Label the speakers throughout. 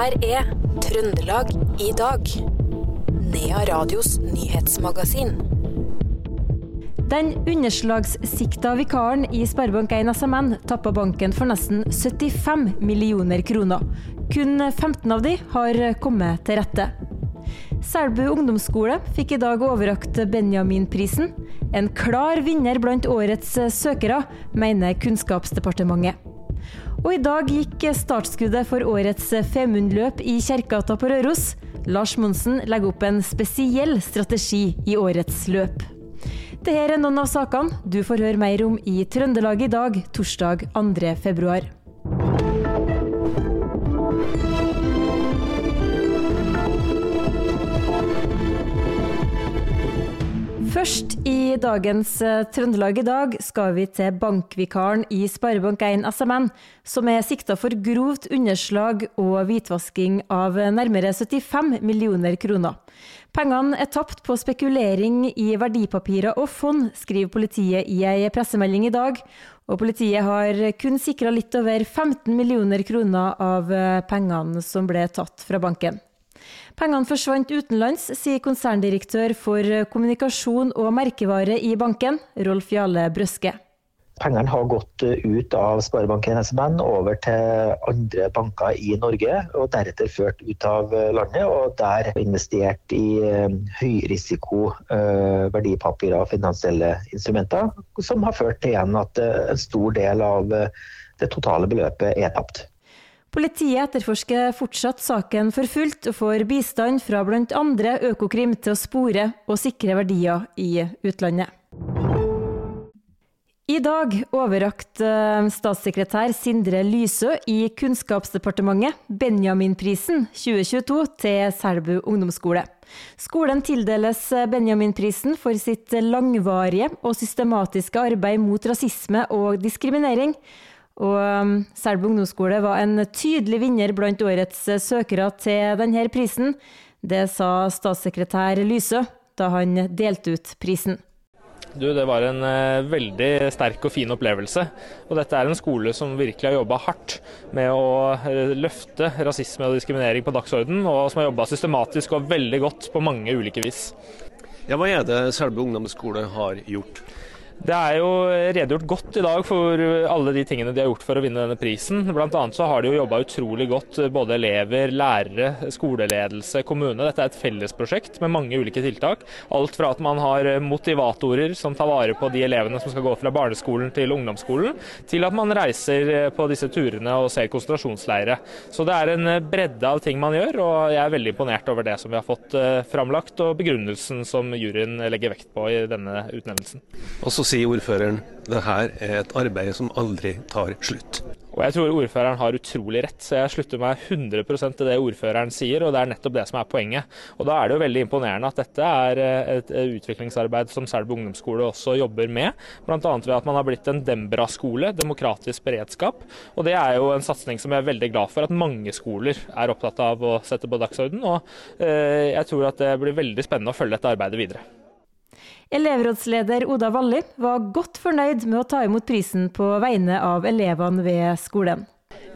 Speaker 1: her er Trøndelag i dag. Nea Radios nyhetsmagasin.
Speaker 2: Den underslagssikta vikaren i Sparebank1 SMN tappa banken for nesten 75 millioner kroner. Kun 15 av de har kommet til rette. Selbu ungdomsskole fikk i dag overrakt Benjaminprisen. En klar vinner blant årets søkere, mener Kunnskapsdepartementet. Og i dag gikk startskuddet for årets Femundløp i Kjerkegata på Røros. Lars Monsen legger opp en spesiell strategi i årets løp. Dette er noen av sakene du får høre mer om i Trøndelag i dag, torsdag 2. februar. Først i dagens uh, Trøndelag i dag skal vi til bankvikaren i Sparebank1 SMN, som er sikta for grovt underslag og hvitvasking av nærmere 75 millioner kroner. Pengene er tapt på spekulering i verdipapirer og fond, skriver politiet i ei pressemelding i dag. Og politiet har kun sikra litt over 15 millioner kroner av eh, pengene som ble tatt fra banken. Pengene forsvant utenlands, sier konserndirektør for kommunikasjon og merkevare i banken, Rolf Jale Brøske.
Speaker 3: Pengene har gått ut av Sparebanken SMN over til andre banker i Norge, og deretter ført ut av landet. Og der investert i eh, høyrisiko eh, verdipapirer og finansielle instrumenter, som har ført til igjen at eh, en stor del av det totale beløpet er tapt.
Speaker 2: Politiet etterforsker fortsatt saken for fullt, og får bistand fra bl.a. Økokrim til å spore og sikre verdier i utlandet. I dag overrakte eh, statssekretær Sindre Lysø i Kunnskapsdepartementet Benjaminprisen 2022 til Selbu ungdomsskole. Skolen tildeles Benjaminprisen for sitt langvarige og systematiske arbeid mot rasisme og diskriminering. Og um, Selbu ungdomsskole var en tydelig vinner blant årets eh, søkere til denne prisen. Det sa statssekretær Lysø da han delte ut prisen.
Speaker 4: Du, det var en uh, veldig sterk og fin opplevelse. Og dette er en skole som virkelig har jobba hardt med å uh, løfte rasisme og diskriminering på dagsordenen, og som har jobba systematisk og veldig godt på mange ulike vis.
Speaker 5: Ja, Hva er det Selbu ungdomsskole har gjort?
Speaker 4: Det er jo redegjort godt i dag for alle de tingene de har gjort for å vinne denne prisen. Annet så har de jo jobba utrolig godt, både elever, lærere, skoleledelse, kommune. Dette er et fellesprosjekt med mange ulike tiltak. Alt fra at man har motivatorer som tar vare på de elevene som skal gå fra barneskolen til ungdomsskolen, til at man reiser på disse turene og ser konsentrasjonsleire. Så det er en bredde av ting man gjør, og jeg er veldig imponert over det som vi har fått eh, framlagt, og begrunnelsen som juryen legger vekt på i denne utnevnelsen.
Speaker 5: Også sier ordføreren det her er et arbeid som aldri tar slutt.
Speaker 4: Og Jeg tror ordføreren har utrolig rett, så jeg slutter meg 100% til det ordføreren sier. og Det er nettopp det som er poenget. Og Da er det jo veldig imponerende at dette er eh, et utviklingsarbeid som Selbu ungdomsskole også jobber med. Bl.a. ved at man har blitt en Dembra-skole, demokratisk beredskap. Og Det er jo en satsing som jeg er veldig glad for at mange skoler er opptatt av å sette på dagsorden. Og eh, jeg tror at det blir veldig spennende å følge dette arbeidet videre.
Speaker 2: Elevrådsleder Oda Walli var godt fornøyd med å ta imot prisen på vegne av elevene ved skolen.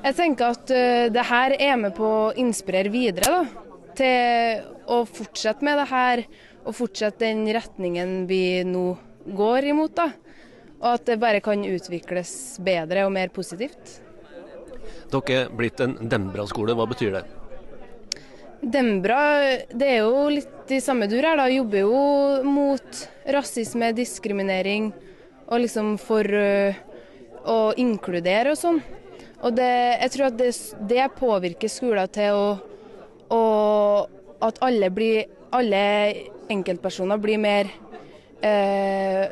Speaker 6: Jeg tenker at uh, det her er med på å inspirere videre da, til å fortsette med det her. Og fortsette den retningen vi nå går imot. da. Og at det bare kan utvikles bedre og mer positivt.
Speaker 5: Dere er blitt en Dembra-skole, hva betyr det?
Speaker 6: Dembra det er jo litt i samme dur her, da. Jobber jo mot rasisme, diskriminering og liksom for uh, å inkludere og sånn. Og det, jeg tror at det, det påvirker skolen til å, å At alle, blir, alle enkeltpersoner blir mer uh,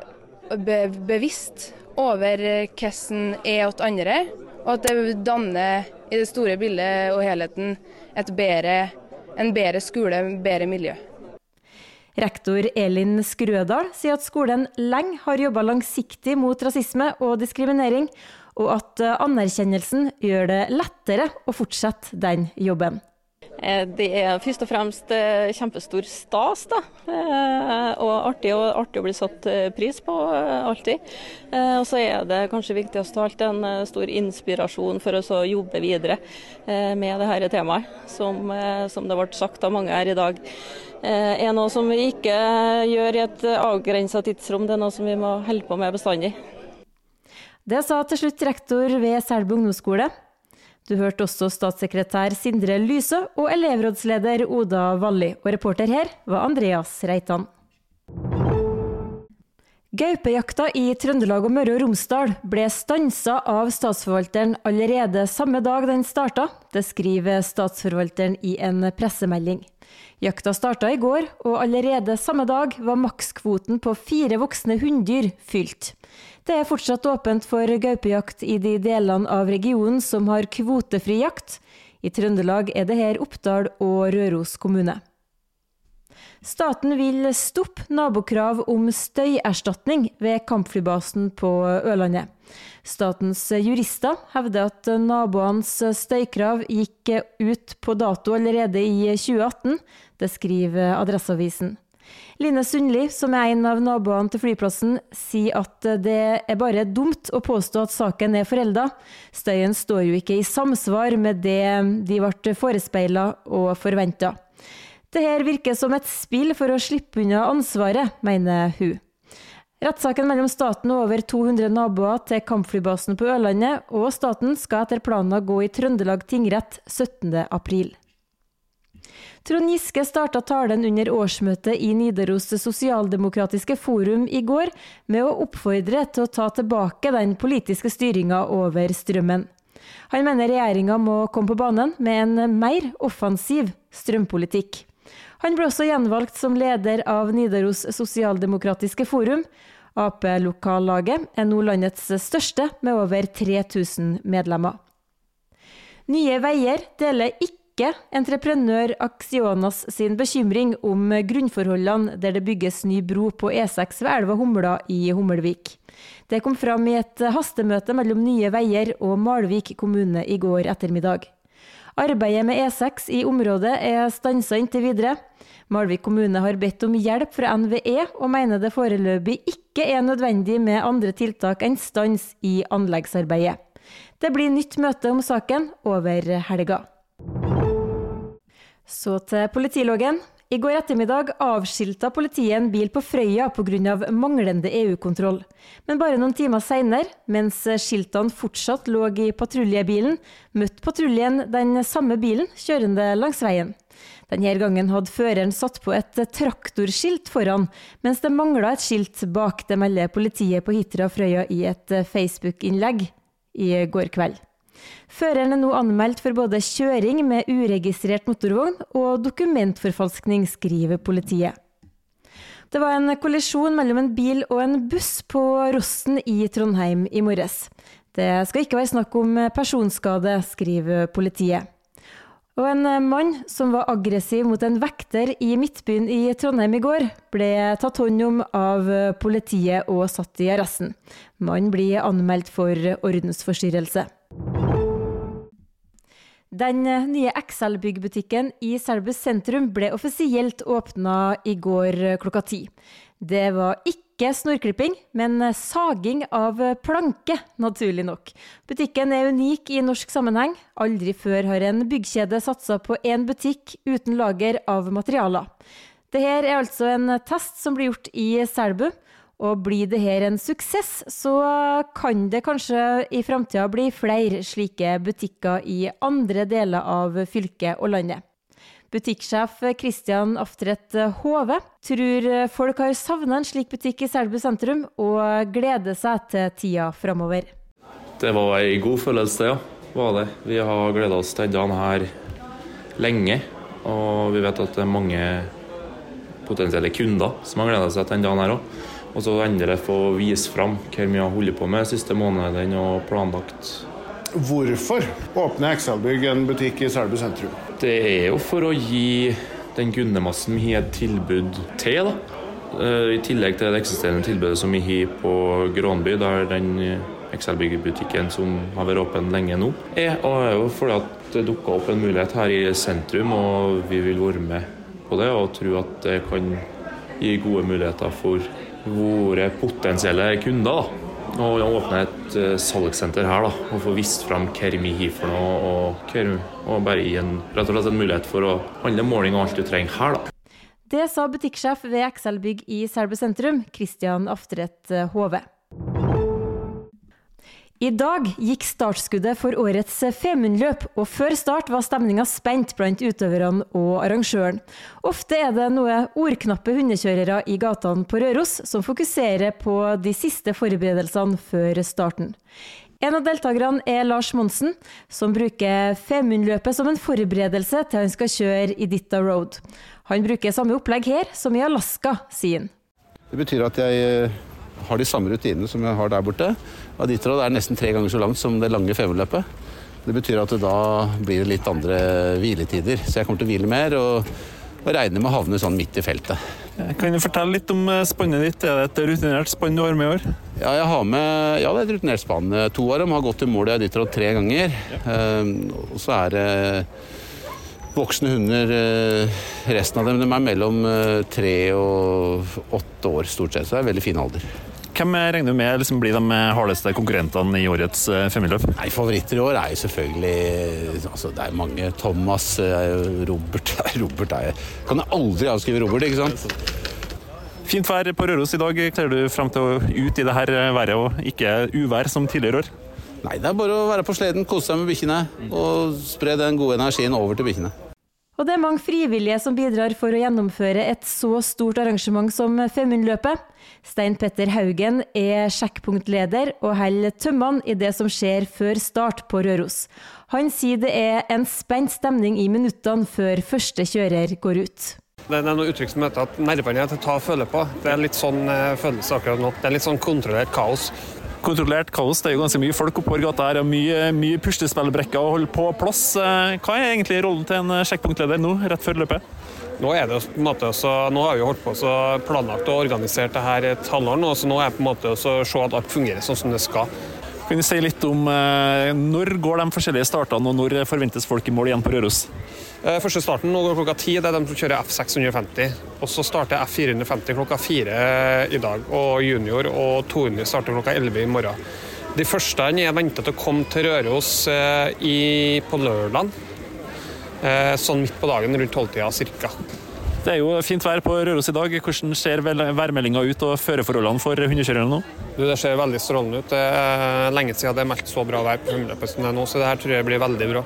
Speaker 6: be, bevisst over hvordan er åt andre. Og at det danner i det store bildet og helheten et bedre en bedre skole, bedre miljø.
Speaker 2: Rektor Elin Skrødal sier at skolen lenge har jobba langsiktig mot rasisme og diskriminering, og at anerkjennelsen gjør det lettere å fortsette den jobben.
Speaker 7: Eh, det er først og fremst eh, kjempestor stas, da. Eh, og artig, og artig å bli satt pris på, alltid. Og så er det kanskje viktigst av alt en stor inspirasjon for oss å jobbe videre med dette temaet, som, som det ble sagt av mange her i dag. er noe som vi ikke gjør i et avgrensa tidsrom, det er noe som vi må holde på med bestandig.
Speaker 2: Det sa til slutt rektor ved Selbu ungdomsskole, du hørte også statssekretær Sindre Lyse og elevrådsleder Oda Valli, og reporter her var Andreas Reitan. Gaupejakta i Trøndelag og Møre og Romsdal ble stansa av statsforvalteren allerede samme dag den starta. Det skriver statsforvalteren i en pressemelding. Jakta starta i går, og allerede samme dag var makskvoten på fire voksne hunndyr fylt. Det er fortsatt åpent for gaupejakt i de delene av regionen som har kvotefri jakt. I Trøndelag er det her Oppdal og Røros kommune. Staten vil stoppe nabokrav om støyerstatning ved kampflybasen på Ørlandet. Statens jurister hevder at naboenes støykrav gikk ut på dato allerede i 2018. Det skriver Adresseavisen. Line Sundli, som er en av naboene til flyplassen, sier at det er bare dumt å påstå at saken er forelda. Støyen står jo ikke i samsvar med det de ble forespeila og forventa. Dette virker som et spill for å slippe unna ansvaret, mener hun. Rettssaken mellom staten og over 200 naboer til kampflybasen på Ørlandet og staten skal etter planen gå i Trøndelag tingrett 17. Trond Giske starta talen under årsmøtet i Nidaros sosialdemokratiske forum i går med å oppfordre til å ta tilbake den politiske styringa over strømmen. Han mener regjeringa må komme på banen med en mer offensiv strømpolitikk. Han ble også gjenvalgt som leder av Nidaros sosialdemokratiske forum. Ap-lokallaget er nå landets største, med over 3000 medlemmer. Nye Veier deler ikke ikke entreprenør Axionas sin bekymring om grunnforholdene der det bygges ny bro på E6 ved elva Humla i Hummelvik. Det kom fram i et hastemøte mellom Nye Veier og Malvik kommune i går ettermiddag. Arbeidet med E6 i området er stansa inntil videre. Malvik kommune har bedt om hjelp fra NVE, og mener det foreløpig ikke er nødvendig med andre tiltak enn stans i anleggsarbeidet. Det blir nytt møte om saken over helga. Så til politiloggen. I går ettermiddag avskilta politiet en bil på Frøya pga. manglende EU-kontroll. Men bare noen timer seinere, mens skiltene fortsatt lå i patruljebilen, møtte patruljen den samme bilen kjørende langs veien. Denne gangen hadde føreren satt på et traktorskilt foran, mens det mangla et skilt bak, det melder politiet på Hitra Frøya i et Facebook-innlegg i går kveld. Føreren er nå anmeldt for både kjøring med uregistrert motorvogn og dokumentforfalskning, skriver politiet. Det var en kollisjon mellom en bil og en buss på Rossen i Trondheim i morges. Det skal ikke være snakk om personskade, skriver politiet. Og en mann som var aggressiv mot en vekter i Midtbyen i Trondheim i går, ble tatt hånd om av politiet og satt i arresten. Mannen blir anmeldt for ordensforstyrrelse. Den nye Excel-byggbutikken i Selbu sentrum ble offisielt åpna i går klokka ti. Det var ikke snorklipping, men saging av planke, naturlig nok. Butikken er unik i norsk sammenheng. Aldri før har en byggkjede satsa på én butikk uten lager av materialer. Dette er altså en test som blir gjort i Selbu. Og blir det her en suksess, så kan det kanskje i framtida bli flere slike butikker i andre deler av fylket og landet. Butikksjef Kristian Aftret Hove tror folk har savna en slik butikk i Selbu sentrum, og gleder seg til tida framover.
Speaker 8: Det var ei god følelse, ja. Var det. Vi har gleda oss til denne her lenge. Og vi vet at det er mange potensielle kunder som har gleda seg til denne dagen her òg. Og så endelig få vise fram hva vi har holdt på med siste månedene og planlagt.
Speaker 9: Hvorfor åpner Excel-bygg en butikk i Selbu sentrum?
Speaker 8: Det er jo for å gi den kundemassen vi har et tilbud til. da. Eh, I tillegg til det eksisterende tilbudet som vi har på Grånby, der den Excel-butikken som har vært åpen lenge nå, er. Og det er jo fordi at det dukka opp en mulighet her i sentrum, og vi vil være med på det og tro at det kan gi gode muligheter for våre potensielle kunder. da. Og åpne et uh, salgssenter her da, og få vist fram hva vi har for noe. Og, og bare gi en, rett og slett en mulighet for å handle måling og alt du trenger her. da.
Speaker 2: Det sa butikksjef ved Excel Bygg i Selbu sentrum, Christian Aftret Hove. I dag gikk startskuddet for årets Femundløp, og før start var stemninga spent blant utøverne og arrangøren. Ofte er det noe ordknappe hundekjørere i gatene på Røros som fokuserer på de siste forberedelsene før starten. En av deltakerne er Lars Monsen, som bruker Femundløpet som en forberedelse til han skal kjøre Iditta Road. Han bruker samme opplegg her som i Alaska, sier han.
Speaker 10: Det betyr at jeg har de samme rutinene som jeg har der borte. Aditrod er nesten tre ganger så langt som det lange femmerløpet. Det betyr at det da blir det litt andre hviletider, så jeg kommer til å hvile mer. og, og regner med å havne sånn midt i feltet.
Speaker 11: Kan du fortelle litt om spannet ditt? Er det et rutinert spann du har med i år?
Speaker 10: Ja, jeg har med, ja, det er et rutinert spann. To av dem har gått til mål i Aditrod tre ganger. Ja. og så er det voksne hunder, resten av dem. De er mellom tre og åtte år stort sett, så det er veldig fin alder.
Speaker 11: Hvem regner du med liksom, blir de hardeste konkurrentene i årets uh, femmiløp?
Speaker 10: Nei, Favoritter i år er jo selvfølgelig altså, Det er mange. Thomas, Robert Robert er, Kan jeg aldri avskrive Robert, ikke sant?
Speaker 11: Fint vær på Røros i dag. Ser du frem til å ut i det her været og ikke uvær som tidligere år?
Speaker 10: Nei, det er bare å være på sleden, kose seg med bikkjene og spre den gode energien over til bikkjene.
Speaker 2: Og det er mange frivillige som bidrar for å gjennomføre et så stort arrangement som Femundløpet. Stein Petter Haugen er sjekkpunktleder og holder tømmene i det som skjer før start på Røros. Han sier det er en spent stemning i minuttene før første kjører går ut.
Speaker 12: Det er noe uttrykk som heter at nervene er til å ta og føle på. Det er litt sånn følelse akkurat nå. Det er litt sånn kontrollert kaos
Speaker 11: kontrollert kaos. Det er jo ganske mye folk oppover gata her og mye, mye puslespillbrekker å holde på plass. Hva er egentlig rollen til en sjekkpunktleder nå, rett før løpet?
Speaker 12: Nå, er det på en måte også, nå har vi holdt på så planlagt og organisert det her et halvår nå, så nå er det på en måte å se at alt fungerer sånn som det skal.
Speaker 11: Kan du si litt om når går de forskjellige startene, og når forventes folk i mål igjen på Røros?
Speaker 12: Første starten nå går klokka ti. Det er de som kjører F650. Og så starter F450 klokka fire i dag. Og junior og 200 starter klokka 11 i morgen. De første er til å komme til Røros i, på lørdag. Sånn midt på dagen, rundt tolvtida ca.
Speaker 11: Det er jo fint vær på Røros i dag. Hvordan ser værmeldinga ut og føreforholdene for hundekjørerne nå?
Speaker 12: Du, det ser veldig strålende ut. Det er lenge siden det er meldt så bra vær på hundeløpet som det er nå, så det her tror jeg blir veldig bra.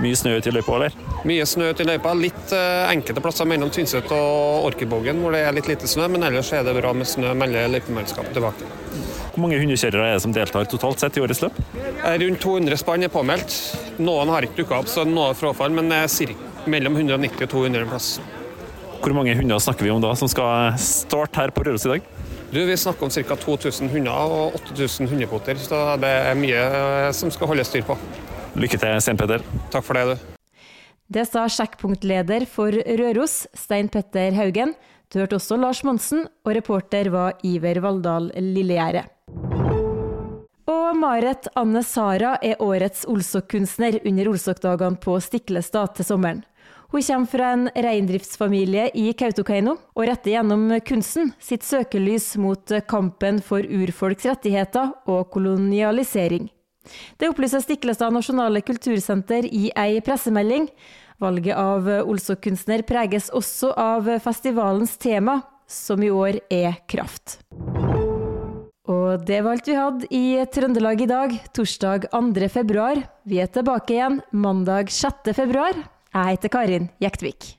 Speaker 11: Mye snø ut i løypa, eller?
Speaker 12: Mye snø ut i løypa. Litt uh, enkelte plasser mellom Tynset og Orkebogen, hvor det er litt lite snø, men ellers er det bra med snø, melder løypemannskapet tilbake.
Speaker 11: Hvor mange hundekjørere er det som deltar totalt sett i årets løp?
Speaker 12: Rundt 200 spann er påmeldt. Noen har ikke dukka opp, så noe frafall, men det er mellom 190 og 200 en plass.
Speaker 11: Hvor mange hunder snakker vi om da, som skal starte her på Røros i dag?
Speaker 12: Du, Vi snakker om ca. 2000 hunder og 8000 hundepoter, så det er mye som skal holdes styr på.
Speaker 11: Lykke til, Stein Petter.
Speaker 12: Takk for det, du.
Speaker 2: Det sa sjekkpunktleder for Røros, Stein Petter Haugen. Du hørte også Lars Monsen, og reporter var Iver Valldal Lillegjerde. Og Marit Anne Sara er årets Olsok-kunstner under Olsok-dagene på Stiklestad til sommeren. Hun kommer fra en reindriftsfamilie i Kautokeino, og retter gjennom kunsten sitt søkelys mot kampen for urfolks rettigheter og kolonialisering. Det opplyser Stiklestad Nasjonale Kultursenter i ei pressemelding. Valget av Olsok-kunstner preges også av festivalens tema, som i år er kraft. Og det var alt vi hadde i Trøndelag i dag, torsdag 2. februar. Vi er tilbake igjen mandag 6. februar. Jeg heter Karin Jektvik.